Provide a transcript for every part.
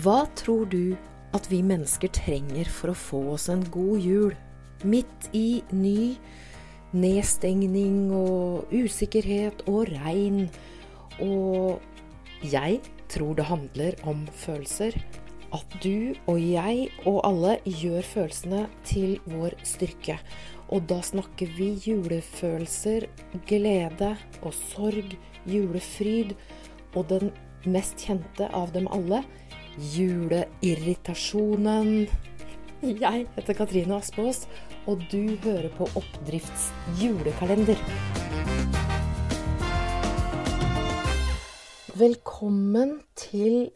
Hva tror du at vi mennesker trenger for å få oss en god jul? Midt i ny nedstengning og usikkerhet og regn. Og jeg tror det handler om følelser. At du og jeg og alle gjør følelsene til vår styrke. Og da snakker vi julefølelser, glede og sorg, julefryd. Og den mest kjente av dem alle, juleirritasjonen. Jeg heter Katrine Aspås, og du hører på Oppdrifts julekalender. Velkommen til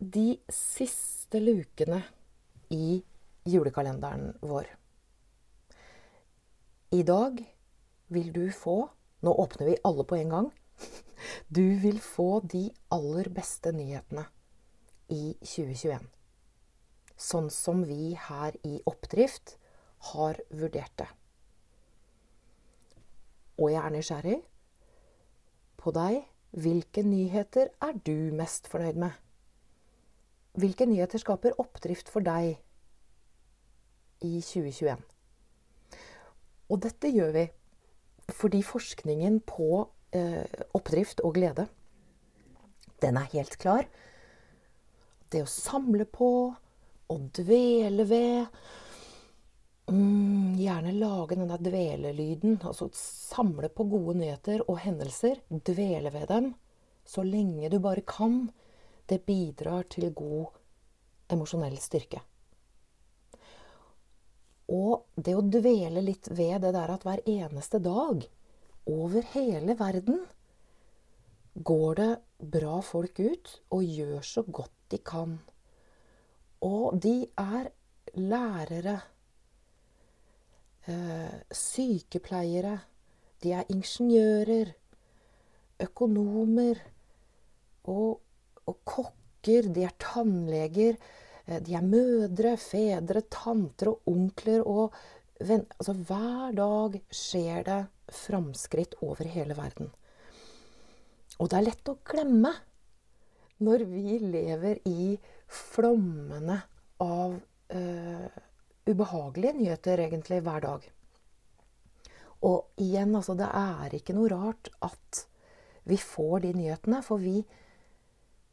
de siste lukene i julekalenderen vår. I dag vil du få Nå åpner vi alle på en gang. Du vil få de aller beste nyhetene i 2021. Sånn som vi her i Oppdrift har vurdert det. Og jeg er nysgjerrig på deg. Hvilke nyheter er du mest fornøyd med? Hvilke nyheter skaper oppdrift for deg i 2021? Og dette gjør vi fordi forskningen på eh, oppdrift og glede, den er helt klar. Det å samle på og dvele ved mm, Gjerne lage denne dvelelyden. Altså samle på gode nyheter og hendelser. Dvele ved dem så lenge du bare kan. Det bidrar til god emosjonell styrke. Og det å dvele litt ved det der at hver eneste dag, over hele verden, går det bra folk ut og gjør så godt de kan. Og de er lærere, eh, sykepleiere, de er ingeniører, økonomer og, og kokker, de er tannleger, eh, de er mødre, fedre, tanter og onkler og venner. Altså hver dag skjer det framskritt over hele verden. Og det er lett å glemme når vi lever i flommene av uh, ubehagelige nyheter egentlig hver dag. Og igjen, altså, det er ikke noe rart at vi får de nyhetene, for vi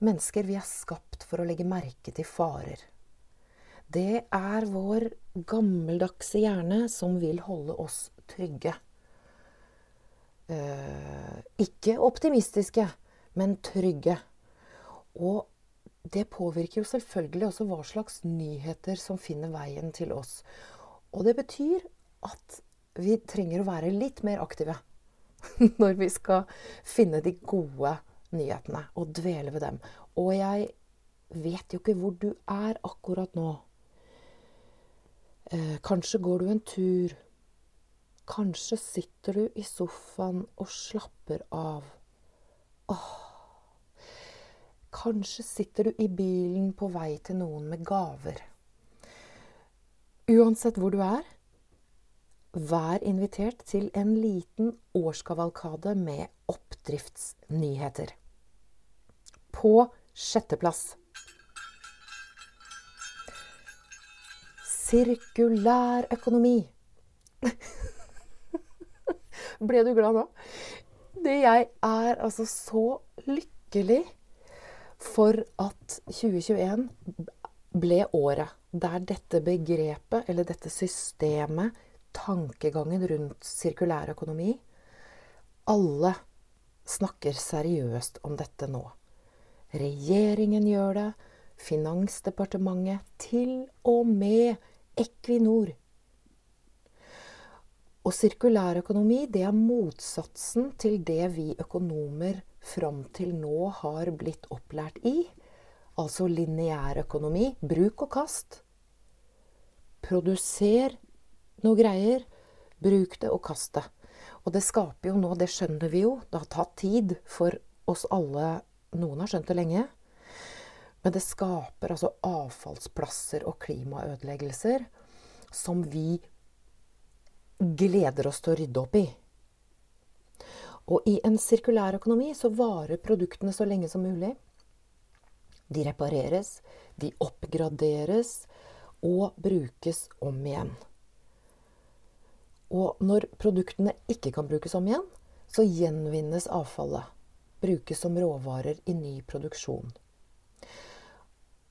mennesker vi er skapt for å legge merke til farer. Det er vår gammeldagse hjerne som vil holde oss trygge. Uh, ikke optimistiske, men trygge. Og det påvirker jo selvfølgelig også hva slags nyheter som finner veien til oss. Og det betyr at vi trenger å være litt mer aktive når vi skal finne de gode nyhetene og dvele ved dem. Og jeg vet jo ikke hvor du er akkurat nå. Eh, kanskje går du en tur. Kanskje sitter du i sofaen og slapper av. Åh, Kanskje sitter du i bilen på vei til noen med gaver. Uansett hvor du er, vær invitert til en liten årskavalkade med oppdriftsnyheter. På sjetteplass Sirkulær økonomi. Ble du glad nå? Det jeg er altså så lykkelig for at 2021 ble året der dette begrepet, eller dette systemet, tankegangen rundt sirkulær økonomi Alle snakker seriøst om dette nå. Regjeringen gjør det. Finansdepartementet. Til og med Equinor. Og sirkulærøkonomi det er motsatsen til det vi økonomer fram til nå har blitt opplært i. Altså lineærøkonomi. Bruk og kast. Produser noe greier. Bruk det og kast det. Og det skaper jo nå, det skjønner vi jo, det har tatt tid for oss alle. Noen har skjønt det lenge. Men det skaper altså avfallsplasser og klimaødeleggelser som vi gleder oss til å rydde opp i. Og i en sirkulær økonomi så varer produktene så lenge som mulig. De repareres, de oppgraderes og brukes om igjen. Og når produktene ikke kan brukes om igjen, så gjenvinnes avfallet. Brukes som råvarer i ny produksjon.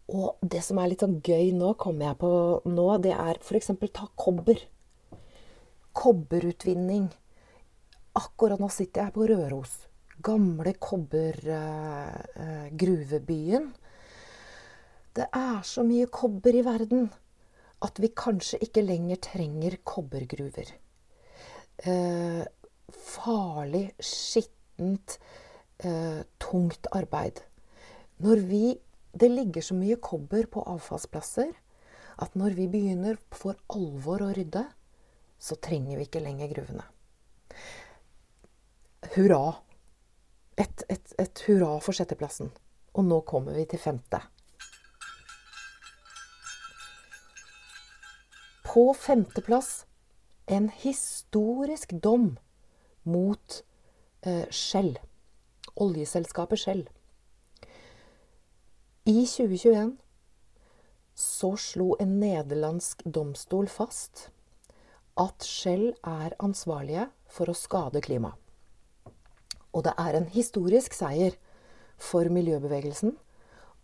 Og det som er litt sånn gøy nå, kommer jeg på nå, det er f.eks. ta kobber. Kobberutvinning. Akkurat nå sitter jeg på Røros. Gamle kobbergruvebyen. Eh, det er så mye kobber i verden at vi kanskje ikke lenger trenger kobbergruver. Eh, farlig, skittent, eh, tungt arbeid. Når vi Det ligger så mye kobber på avfallsplasser at når vi begynner for alvor å rydde, så trenger vi ikke lenger gruvene. Hurra! Et, et, et hurra for sjetteplassen. Og nå kommer vi til femte. På femteplass en historisk dom mot eh, Shell. Oljeselskapet Shell. I 2021 så slo en nederlandsk domstol fast at Shell er ansvarlige for å skade klimaet. Og det er en historisk seier for miljøbevegelsen,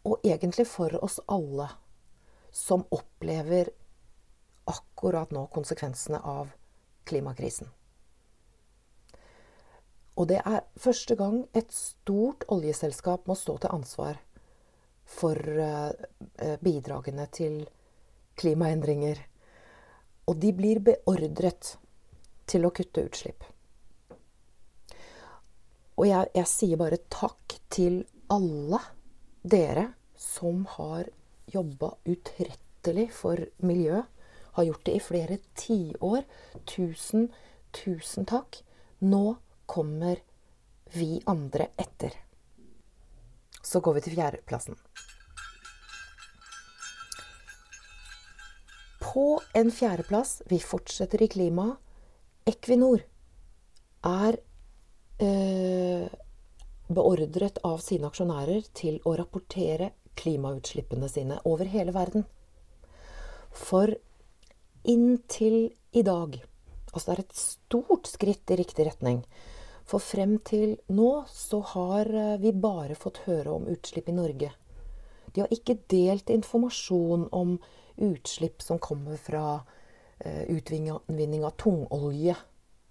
og egentlig for oss alle som opplever akkurat nå konsekvensene av klimakrisen. Og det er første gang et stort oljeselskap må stå til ansvar for uh, bidragene til klimaendringer. Og de blir beordret til å kutte utslipp. Og jeg, jeg sier bare takk til alle dere som har jobba utrettelig for miljøet har gjort det i flere tiår. Tusen, tusen takk. Nå kommer vi andre etter. Så går vi til fjerdeplassen. På en fjerdeplass, vi fortsetter i klima, Equinor er eh, beordret av sine aksjonærer til å rapportere klimautslippene sine over hele verden. For inntil i dag. Altså det er et stort skritt i riktig retning. For frem til nå så har eh, vi bare fått høre om utslipp i Norge. De har ikke delt informasjon om utslipp som kommer fra uh, utvinning av tungolje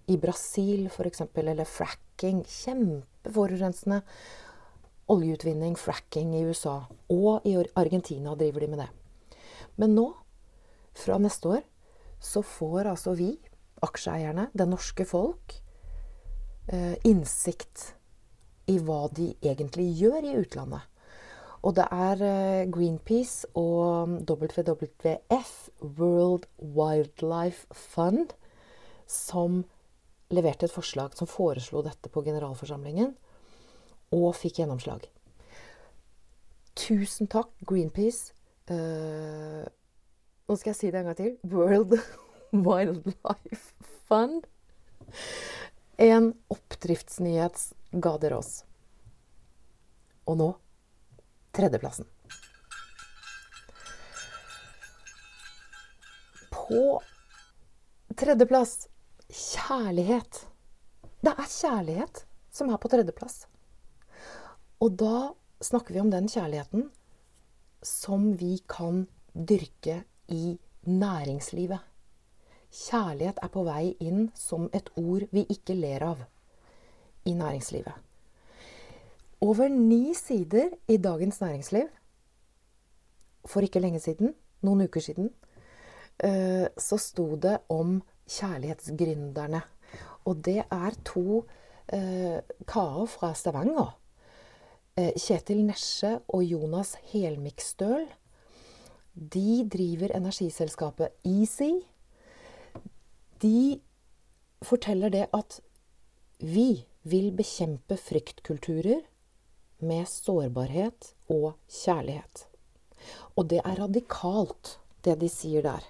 i Brasil f.eks., eller fracking. Kjempeforurensende oljeutvinning, fracking i USA. Og i Argentina driver de med det. Men nå, fra neste år, så får altså vi, aksjeeierne, det norske folk, eh, innsikt i hva de egentlig gjør i utlandet. Og det er eh, Greenpeace og WWF, World Wildlife Fund, som leverte et forslag som foreslo dette på generalforsamlingen, og fikk gjennomslag. Tusen takk, Greenpeace. Uh, nå skal jeg si det en gang til. World Wildlife Fund. En oppdriftsnyhet ga dere oss. Og nå tredjeplassen. På tredjeplass kjærlighet. Det er kjærlighet som er på tredjeplass. Og da snakker vi om den kjærligheten som vi kan dyrke i næringslivet. Kjærlighet er på vei inn som et ord vi ikke ler av i næringslivet. Over ni sider i Dagens Næringsliv for ikke lenge siden, noen uker siden, eh, så sto det om kjærlighetsgründerne. Og det er to eh, karer fra Stavanger. Eh, Kjetil Nesje og Jonas Helmikstøl de driver energiselskapet Easy. De forteller det at vi vil bekjempe fryktkulturer med sårbarhet og kjærlighet. Og det er radikalt, det de sier der.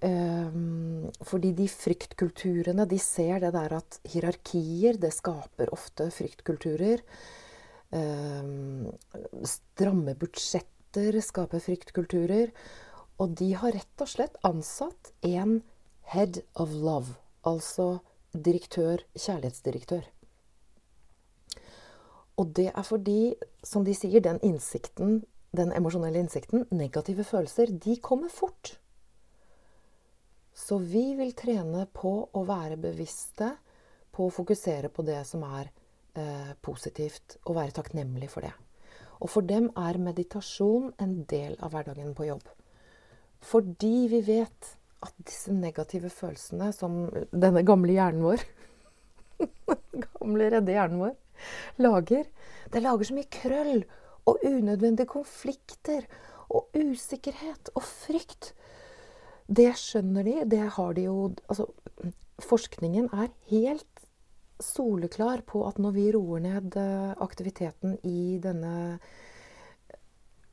Um, fordi de fryktkulturene, de ser det der at hierarkier, det skaper ofte fryktkulturer. Eh, stramme budsjetter skaper fryktkulturer. Og de har rett og slett ansatt en head of love, altså direktør, kjærlighetsdirektør. Og det er fordi, som de sier, den innsikten, den emosjonelle innsikten, negative følelser, de kommer fort. Så vi vil trene på å være bevisste på å fokusere på det som er eh, positivt, og være takknemlig for det. Og for dem er meditasjon en del av hverdagen på jobb. Fordi vi vet at disse negative følelsene som denne gamle hjernen vår Gamle, redde hjernen vår lager. Det lager så mye krøll og unødvendige konflikter og usikkerhet og frykt. Det skjønner de. Det har de jo Altså, forskningen er helt soleklar på at når vi roer ned eh, aktiviteten i denne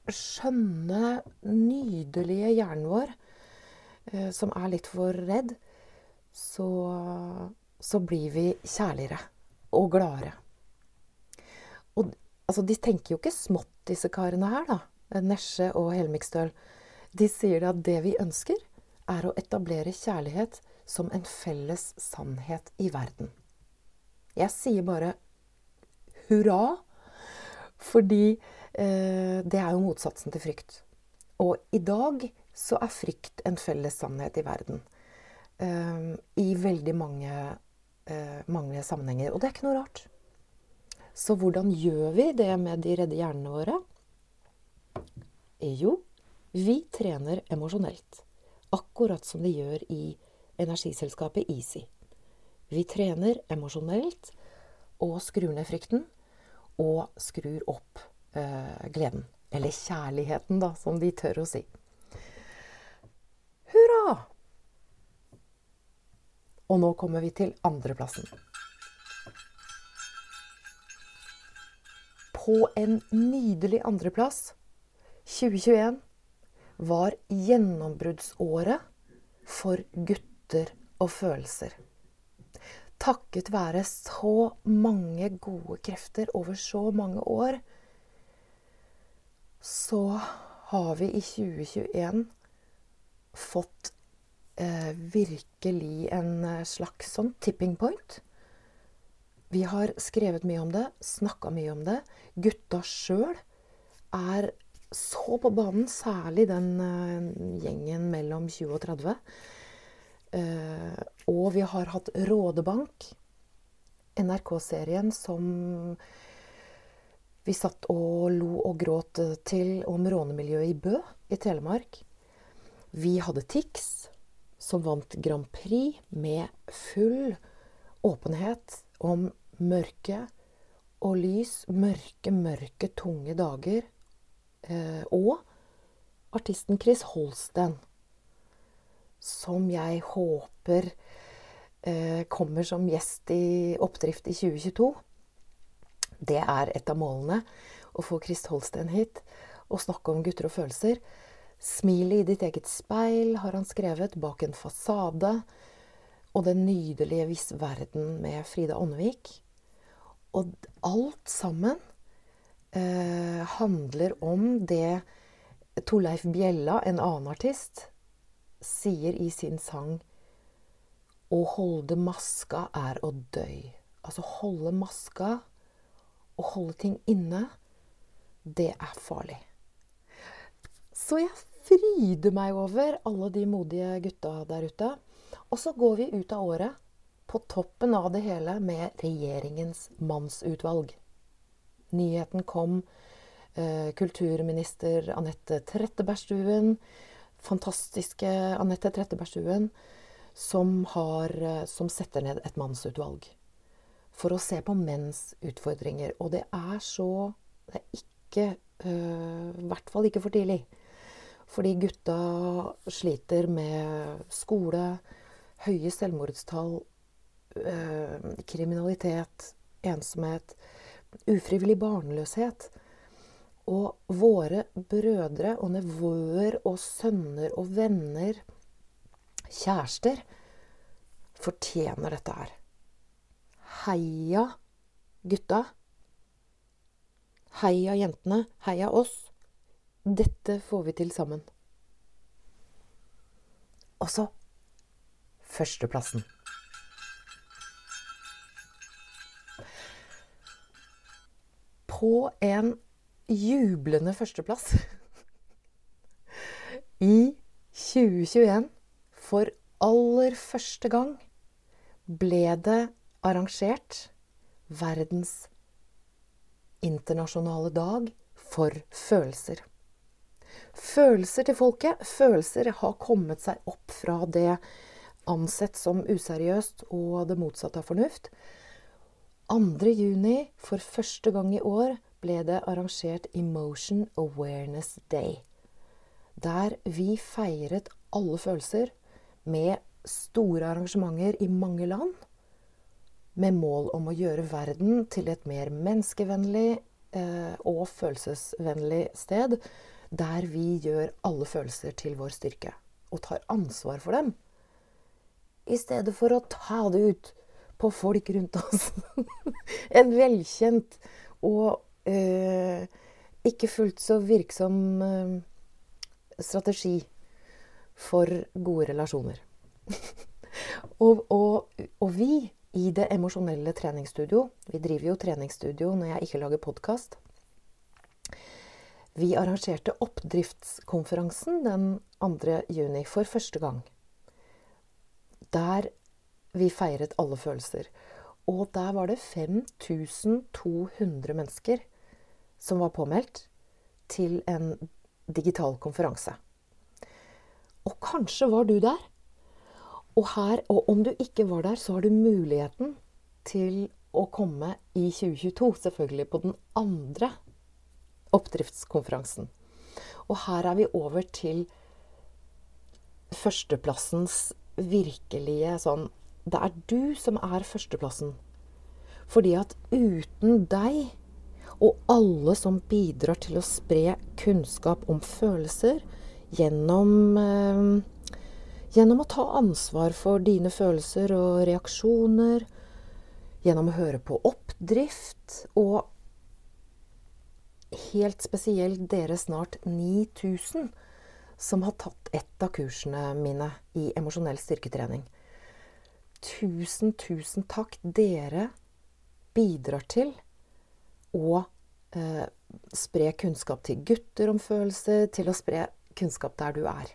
skjønne, nydelige hjernen vår, eh, som er litt for redd, så, så blir vi kjærligere og gladere. Og altså, de tenker jo ikke smått, disse karene her, da. Nesje og Helmikstøl. De sier at det vi ønsker, er å etablere kjærlighet som en felles sannhet i verden. Jeg sier bare hurra, fordi eh, det er jo motsatsen til frykt. Og i dag så er frykt en felles sannhet i verden. Eh, I veldig mange, eh, mange sammenhenger. Og det er ikke noe rart. Så hvordan gjør vi det med de redde hjernene våre? Jo, vi trener emosjonelt. Akkurat som de gjør i energiselskapet Easy. Vi trener emosjonelt og skrur ned frykten. Og skrur opp eh, gleden. Eller kjærligheten, da, som de tør å si. Hurra! Og nå kommer vi til andreplassen. På en nydelig andreplass. 2021 var gjennombruddsåret for gutter og følelser. Takket være så mange gode krefter over så mange år, så har vi i 2021 fått eh, virkelig en eh, slags sånn tipping point. Vi har skrevet mye om det, snakka mye om det. Gutta sjøl er så på banen, særlig den uh, gjengen mellom 20 og 30. Uh, og vi har hatt Rådebank, NRK-serien som vi satt og lo og gråt til om rånemiljøet i Bø i Telemark. Vi hadde Tix, som vant Grand Prix med full åpenhet om mørke og lys. Mørke, mørke, tunge dager. Eh, og artisten Chris Holsten, som jeg håper eh, kommer som gjest i Oppdrift i 2022. Det er et av målene. Å få Chris Holsten hit og snakke om gutter og følelser. 'Smilet i ditt eget speil' har han skrevet. 'Bak en fasade' og 'Den nydelige viss verden' med Frida Åndevik. Og alt sammen eh, handler om det Torleif Bjella, en annen artist, sier i sin sang Å holde maska er å døy. Altså holde maska og holde ting inne, det er farlig. Så jeg fryder meg over alle de modige gutta der ute. Og så går vi ut av året på toppen av det hele med regjeringens mannsutvalg. Nyheten kom. Eh, kulturminister Anette Trettebergstuen, fantastiske Anette Trettebergstuen, som, har, eh, som setter ned et mannsutvalg for å se på menns utfordringer. Og det er så Det er ikke eh, I hvert fall ikke for tidlig. Fordi gutta sliter med skole, høye selvmordstall, Eh, kriminalitet, ensomhet, ufrivillig barnløshet. Og våre brødre og nevøer og sønner og venner, kjærester, fortjener dette her. Heia gutta. Heia jentene. Heia oss. Dette får vi til sammen. Og så førsteplassen. På en jublende førsteplass i 2021, for aller første gang, ble det arrangert verdens internasjonale dag for følelser. Følelser til folket. Følelser har kommet seg opp fra det ansett som useriøst og det motsatte av fornuft. 2. juni, for første gang i år, ble det arrangert Emotion Awareness Day. Der vi feiret alle følelser med store arrangementer i mange land. Med mål om å gjøre verden til et mer menneskevennlig eh, og følelsesvennlig sted. Der vi gjør alle følelser til vår styrke. Og tar ansvar for dem. I stedet for å ta det ut på folk rundt oss. en velkjent og eh, ikke fullt så virksom eh, strategi for gode relasjoner. og, og, og, vi i det emosjonelle treningsstudio Vi driver jo treningsstudio når jeg ikke lager podkast. Vi arrangerte oppdriftskonferansen den 2. juni for første gang. Der vi feiret alle følelser. Og der var det 5200 mennesker som var påmeldt til en digital konferanse. Og kanskje var du der. Og, her, og om du ikke var der, så har du muligheten til å komme i 2022, selvfølgelig på den andre oppdriftskonferansen. Og her er vi over til førsteplassens virkelige sånn Det er du som er førsteplassen. Fordi at uten deg og alle som bidrar til å spre kunnskap om følelser gjennom eh, Gjennom å ta ansvar for dine følelser og reaksjoner. Gjennom å høre på oppdrift. Og helt spesielt dere snart 9000 som har tatt ett av kursene mine i emosjonell styrketrening. Tusen, tusen takk. Dere bidrar til å eh, spre kunnskap til gutter om følelser, til å spre kunnskap der du er.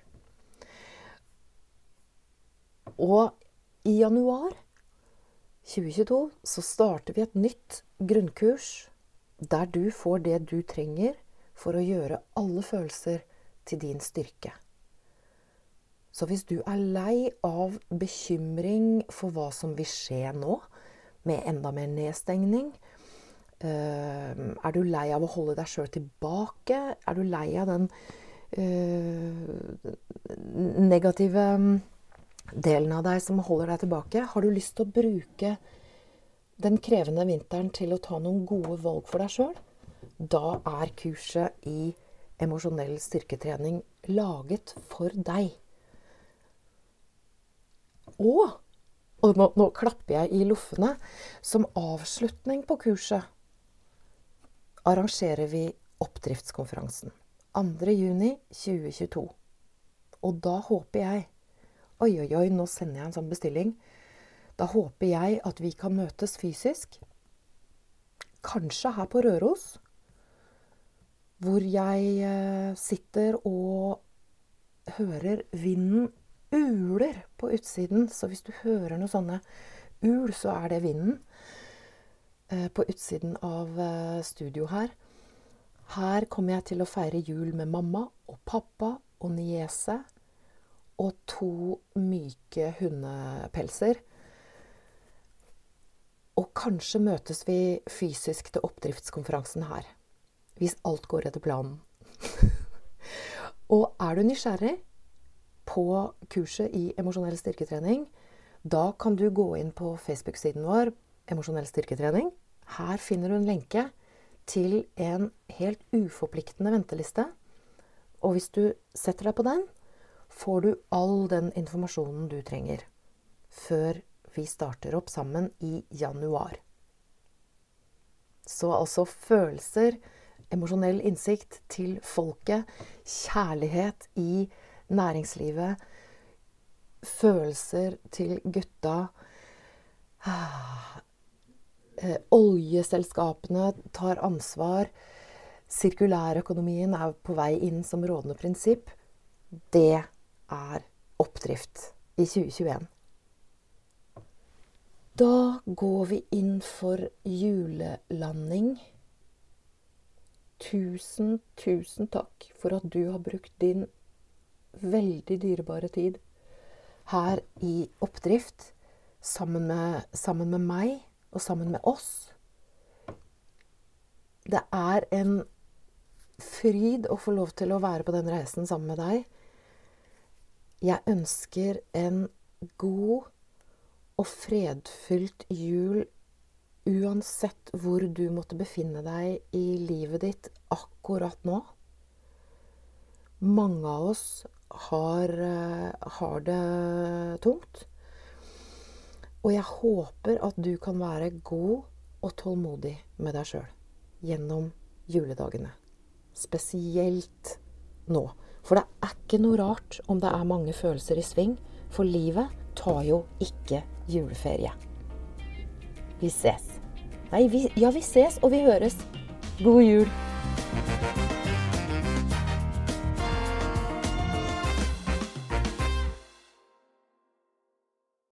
Og i januar 2022 så starter vi et nytt grunnkurs der du får det du trenger for å gjøre alle følelser til din styrke. Så hvis du er lei av bekymring for hva som vil skje nå, med enda mer nedstengning uh, Er du lei av å holde deg sjøl tilbake? Er du lei av den uh, negative delen av deg som holder deg tilbake? Har du lyst til å bruke den krevende vinteren til å ta noen gode valg for deg sjøl? Da er kurset i emosjonell styrketrening laget for deg. Og, og nå, nå, klapper jeg i loffene. Som avslutning på kurset arrangerer vi oppdriftskonferansen. 2.6.2022. Og da håper jeg Oi, oi, oi, nå sender jeg en sånn bestilling. Da håper jeg at vi kan møtes fysisk. Kanskje her på Røros hvor jeg eh, sitter og hører vinden uler på utsiden. Så hvis du hører noen sånne ul, så er det vinden eh, på utsiden av eh, studio her. Her kommer jeg til å feire jul med mamma og pappa og niese og to myke hundepelser. Og kanskje møtes vi fysisk til oppdriftskonferansen her hvis alt går etter planen. og er du nysgjerrig på kurset i emosjonell styrketrening, da kan du gå inn på Facebook-siden vår Emosjonell styrketrening. Her finner du en lenke til en helt uforpliktende venteliste. Og hvis du setter deg på den, får du all den informasjonen du trenger før vi starter opp sammen i januar. Så altså følelser emosjonell innsikt til folket, kjærlighet i næringslivet, følelser til gutta. Eh, oljeselskapene tar ansvar. Sirkulærøkonomien er på vei inn som rådende prinsipp. Det er oppdrift i 2021. Da går vi inn for julelanding. Tusen, tusen takk for at du har brukt din veldig dyrebare tid her i oppdrift sammen med, sammen med meg og sammen med oss. Det er en fryd å få lov til å være på den reisen sammen med deg. Jeg ønsker en god og fredfylt jul uansett hvor du måtte befinne deg i livet ditt akkurat nå. Mange av oss har, har det tungt. Og jeg håper at du kan være god og tålmodig med deg sjøl gjennom juledagene. Spesielt nå. For det er ikke noe rart om det er mange følelser i sving, for livet tar jo ikke juleferie. Vi ses. Nei, vi, ja, vi ses, og vi høres. God jul.